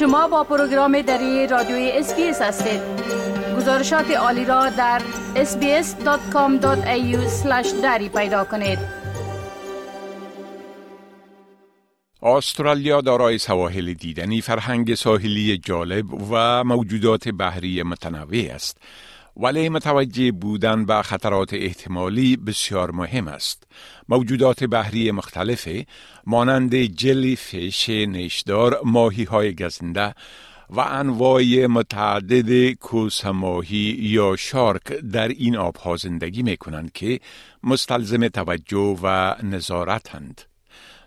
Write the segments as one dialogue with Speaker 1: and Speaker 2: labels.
Speaker 1: شما با پروگرام دری رادیوی SBS هستید. گزارشات عالی را در sbs.com.au دری پیدا کنید.
Speaker 2: استرالیا دارای سواحل دیدنی فرهنگ ساحلی جالب و موجودات بحری متنوع است. ولی متوجه بودن به خطرات احتمالی بسیار مهم است. موجودات بحری مختلف مانند جلی فیش نیشدار، ماهی های گزنده و انواع متعدد کوسماهی یا شارک در این آبها زندگی می کنند که مستلزم توجه و نظارتند.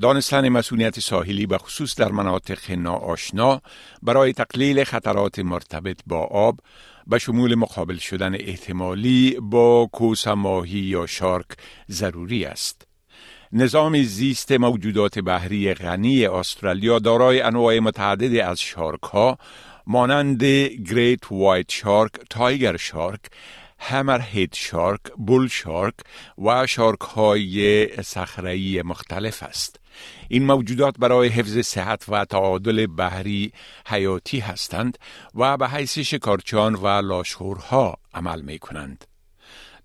Speaker 2: دانستن مسئولیت ساحلی به خصوص در مناطق ناآشنا برای تقلیل خطرات مرتبط با آب به شمول مقابل شدن احتمالی با کوسماهی یا شارک ضروری است. نظام زیست موجودات بحری غنی استرالیا دارای انواع متعددی از shark ها مانند great white shark، tiger shark، hammerhead shark، bull shark و shark های صخره‌ای مختلف است. این موجودات برای حفظ صحت و تعادل بحری حیاتی هستند و به حیث شکارچیان و لاشخورها عمل می کنند.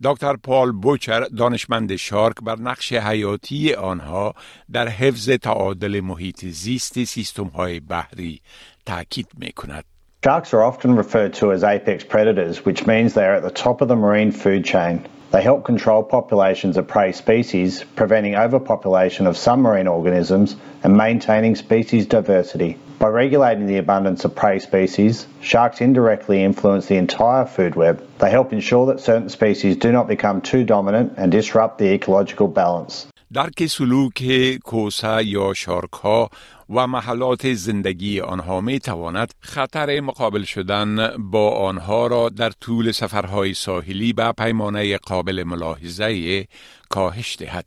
Speaker 2: دکتر پال بوچر دانشمند شارک بر نقش حیاتی آنها در حفظ تعادل محیط زیست سیستم های بحری تاکید می کند.
Speaker 3: Sharks are often referred to as apex predators, which means they are at the top of the marine food chain. They help control populations of prey species, preventing overpopulation of some marine organisms and maintaining species diversity. By regulating the abundance of prey species, sharks indirectly influence the entire food web. They help ensure that certain species do not become too dominant and disrupt the ecological balance.
Speaker 2: درک سلوک کوسه یا شارک ها و محلات زندگی آنها می تواند خطر مقابل شدن با آنها را در طول سفرهای ساحلی به پیمانه قابل ملاحظه کاهش دهد.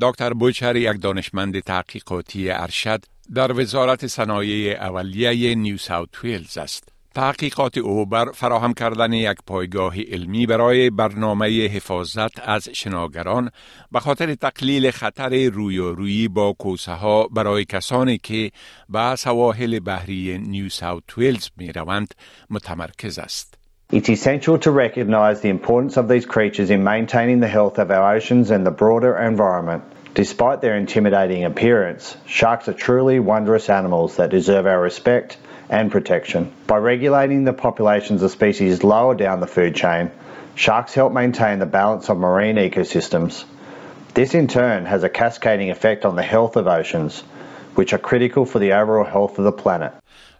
Speaker 2: دکتر بوچر یک دانشمند تحقیقاتی ارشد در وزارت صنایع اولیه نیو ساوت ویلز است. تحقیقات او بر فراهم کردن یک پایگاه علمی برای برنامه حفاظت از شناگران به خاطر تقلیل خطر رویارویی با کوسه ها برای کسانی که به سواحل بحری نیو ساوت ویلز می روند متمرکز است.
Speaker 3: It's essential to recognise the importance of these creatures in maintaining the health of our oceans and the broader environment. Despite their intimidating appearance, sharks are truly wondrous animals that deserve our respect and protection. By regulating the populations of species lower down the food chain, sharks help maintain the balance of marine ecosystems. This in turn has a cascading effect on the health of oceans, which are critical for the overall health of the planet.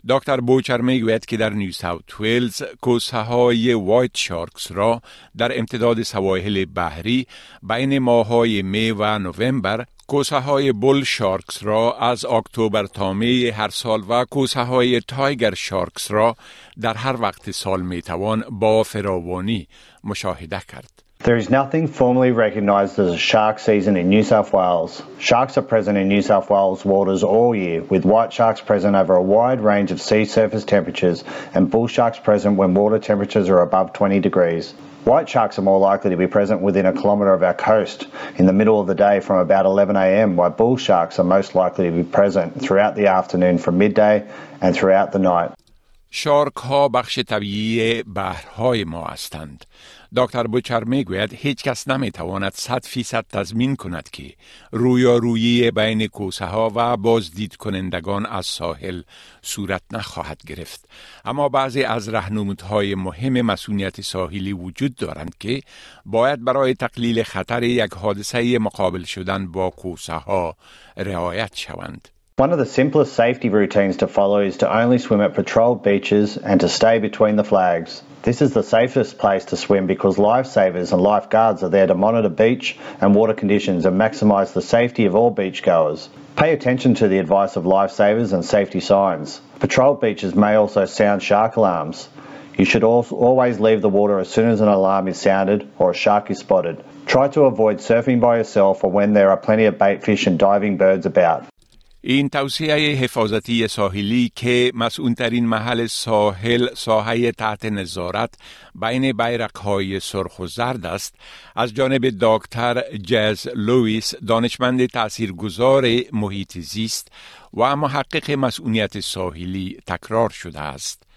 Speaker 2: دکتر بوچر می‌گوید که در نیو ساوت ویلز کوسه های white sharks را در امتداد سواحل بحری بین ماهای می و نوامبر کوسه های bull sharks را از اکتبر تا می هر سال و کوسه های tiger sharks را در هر وقت سال می توان با فراوانی مشاهده کرد.
Speaker 3: There is nothing formally recognised as a shark season in New South Wales. Sharks are present in New South Wales waters all year, with white sharks present over a wide range of sea surface temperatures and bull sharks present when water temperatures are above 20 degrees. White sharks are more likely to be present within a kilometre of our coast in the middle of the day from about 11am, while bull sharks are most likely to be present throughout the afternoon from midday and throughout the night.
Speaker 2: شارک ها بخش طبیعی بحرهای ما هستند. دکتر بوچر می‌گوید هیچ کس نمی‌تواند صد فیصد تضمین کند که رویارویی بین کوسه ها و بازدید کنندگان از ساحل صورت نخواهد گرفت اما بعضی از رهنمودهای مهم مسئولیت ساحلی وجود دارند که باید برای تقلیل خطر یک حادثه مقابل شدن با کوسه ها رعایت شوند
Speaker 3: One of the simplest safety routines to follow is to only swim at patrolled beaches and to stay between the flags. This is the safest place to swim because lifesavers and lifeguards are there to monitor beach and water conditions and maximise the safety of all beachgoers. Pay attention to the advice of lifesavers and safety signs. Patrolled beaches may also sound shark alarms. You should always leave the water as soon as an alarm is sounded or a shark is spotted. Try to avoid surfing by yourself or when there are plenty of bait fish and diving birds about.
Speaker 2: این توصیه حفاظتی ساحلی که مسئولترین محل ساحل ساحه تحت نظارت بین بیرق های سرخ و زرد است از جانب دکتر جز لویس دانشمند تاثیرگذار محیط زیست و محقق مسئولیت ساحلی تکرار شده است.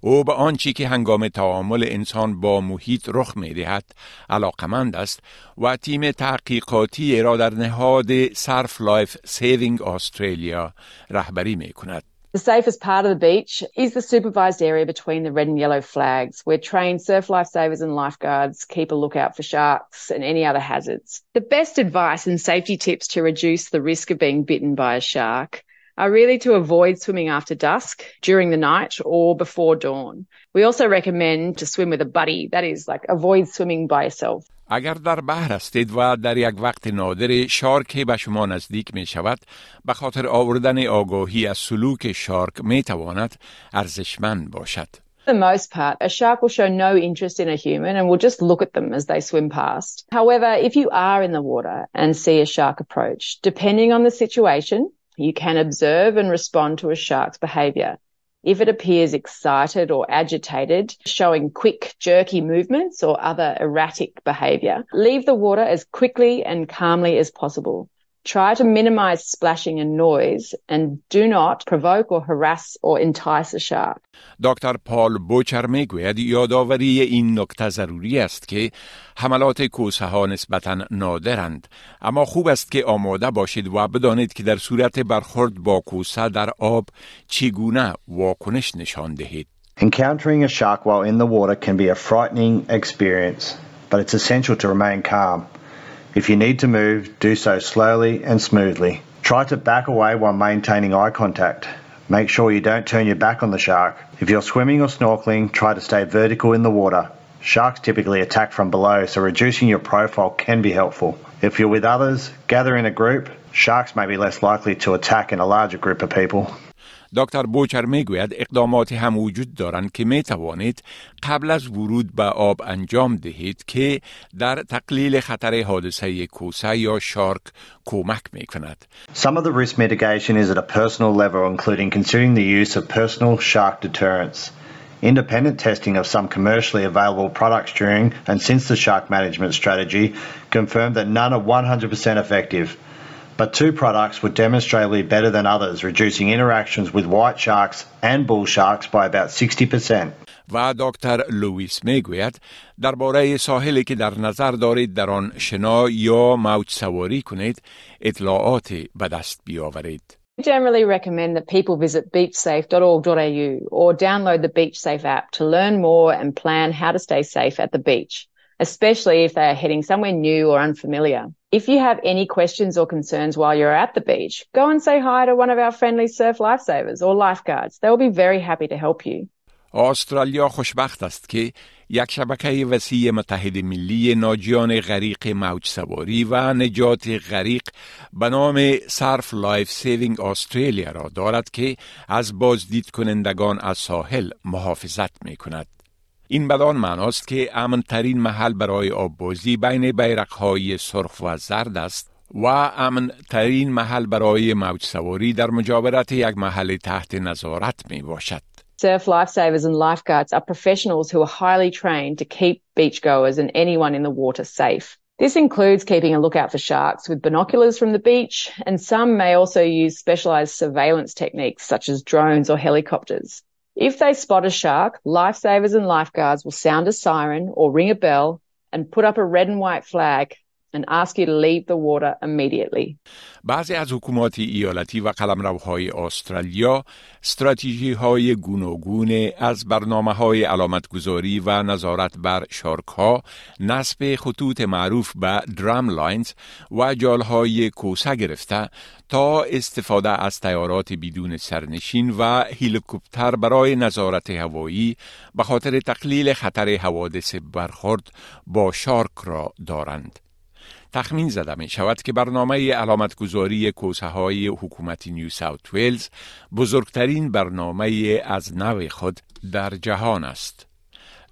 Speaker 2: او به آنچه که هنگام تعامل انسان با محیط رخ می دهد علاقمند است و تیم تحقیقاتی را در نهاد سرف لایف سیوینگ استرالیا رهبری می کند.
Speaker 4: The safest part of the beach is the supervised area between the red and yellow flags, where trained surf lifesavers and lifeguards keep a lookout for sharks and any other hazards. The best advice and safety tips to reduce the risk of being bitten by a shark are really to avoid swimming after dusk, during the night, or before dawn. We also recommend to swim with a buddy, that is, like avoid swimming by yourself.
Speaker 2: اگر در بحر هستید و در یک وقت نادر شارک به شما نزدیک می شود به خاطر آوردن آگاهی از سلوک شارک می تواند ارزشمند باشد.
Speaker 4: For the most part, a shark will show no interest in a human and will just look at them as they swim past. However, if you are in the water and see a shark approach, depending on the situation, you can observe and respond to a shark's behavior. If it appears excited or agitated, showing quick, jerky movements or other erratic behavior, leave the water as quickly and calmly as possible. Try to minimize splashing and noise and do not provoke or harass or entice a shark.
Speaker 2: دکتر پال بوچر میگوید یادآوری این نکته ضروری است که حملات کوسه ها نسبتا نادرند اما خوب است که آماده باشید و بدانید که در صورت برخورد با کوسه در آب چگونه واکنش نشان دهید
Speaker 3: Encountering a shark while in the water can be a frightening experience, but it's essential to remain calm. If you need to move, do so slowly and smoothly. Try to back away while maintaining eye contact. Make sure you don't turn your back on the shark. If you're swimming or snorkeling, try to stay vertical in the water. Sharks typically attack from below, so reducing your profile can be helpful. If you're with others, gather in a group. Sharks may be less likely to attack in a larger group of people.
Speaker 2: دکتر بوچر می‌گوید اقداماتی هم وجود دارند که می توانید قبل از ورود به آب انجام دهید که در تقلیل خطر حادثه کوسه یا شارک کمک می کند.
Speaker 3: Some of the risk mitigation is at a personal level, including considering the use of personal shark deterrents. Independent testing of some commercially available products during and since the shark management strategy confirmed that none are 100% effective. but two products were demonstrably better than others, reducing interactions with white sharks and bull sharks by about 60%.
Speaker 2: و دکتر لوئیس میگوید درباره ساحلی که در نظر دارید در آن شنا یا موج سواری کنید اطلاعات به دست بیاورید.
Speaker 4: We generally recommend that people visit beachsafe.org.au or download the BeachSafe app to learn more and plan how to stay safe at the beach, especially if they are heading somewhere new or unfamiliar. If you have any questions or concerns while you're at the beach, go and say hi to one of our friendly surf lifesavers or lifeguards. They'll be very happy to help you.
Speaker 2: استرالیا خوشبخت است که یک شبکه وسیع متحد ملی ناجیان غریق موج سواری و نجات غریق به نام سرف لایف سیوینگ استرالیا را دارد که از بازدید کنندگان از ساحل محافظت می کند. این بدان معناست که امن ترین محل برای آببازی بین بیرقهای سرخ و زرد است و امن ترین محل برای موج سواری در مجاورت یک محل تحت نظارت می باشد.
Speaker 4: Surf lifesavers and lifeguards are professionals who are highly trained to keep beachgoers and anyone in the water safe. This includes keeping a lookout for sharks with binoculars from the beach, and some may also use specialised surveillance techniques such as drones or helicopters. If they spot a shark, lifesavers and lifeguards will sound a siren or ring a bell and put up a red and white flag and ask you to leave the water immediately.
Speaker 2: بعضی از حکومات ایالتی و قلمروهای استرالیا استراتژی های گوناگون از برنامه های علامتگذاری و نظارت بر shark ها نصب خطوط معروف به drum lines و جالهای کوسه گرفته تا استفاده از تیارات بدون سرنشین و هلیکوپتر برای نظارت هوایی به خاطر تقلیل خطر حوادث برخورد با shark را دارند. تخمین زده می شود که برنامه علامت گذاری کوسه های حکومت نیو ساوت ویلز بزرگترین برنامه از نوع خود در جهان است.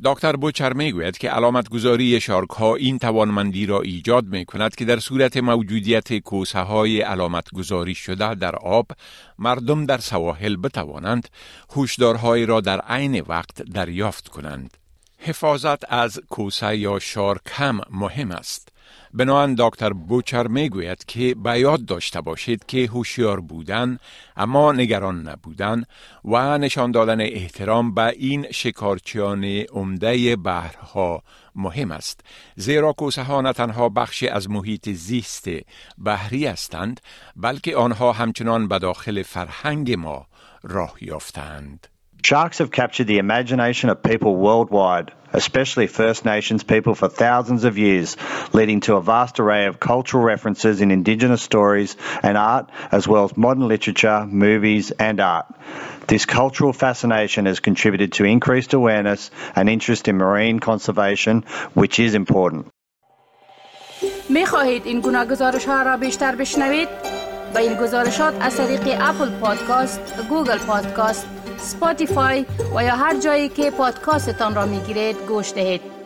Speaker 2: دکتر بوچر می گوید که علامت گذاری شارک ها این توانمندی را ایجاد می کند که در صورت موجودیت کوسه های علامت گذاری شده در آب مردم در سواحل بتوانند هوشدارهایی را در عین وقت دریافت کنند. حفاظت از کوسه یا شارک هم مهم است. بنان دکتر بوچر می گوید که به یاد داشته باشید که هوشیار بودن اما نگران نبودن و نشان دادن احترام به این شکارچیان عمده بحرها مهم است. زیرا کوسه ها نه تنها بخشی از محیط زیست بحری هستند بلکه آنها همچنان به داخل فرهنگ ما راه یافتند.
Speaker 3: Sharks have captured the imagination of people worldwide, especially First Nations people for thousands of years, leading to a vast array of cultural references in Indigenous stories and art, as well as modern literature, movies, and art. This cultural fascination has contributed to increased awareness and interest in marine conservation, which is important.
Speaker 1: می خواهید این گناه گزارش ها را بیشتر بشنوید؟ با این گزارشات از طریق اپل پادکاست، گوگل پادکاست، سپاتیفای و یا هر جایی که پادکاستتان را می گیرید گوش دهید.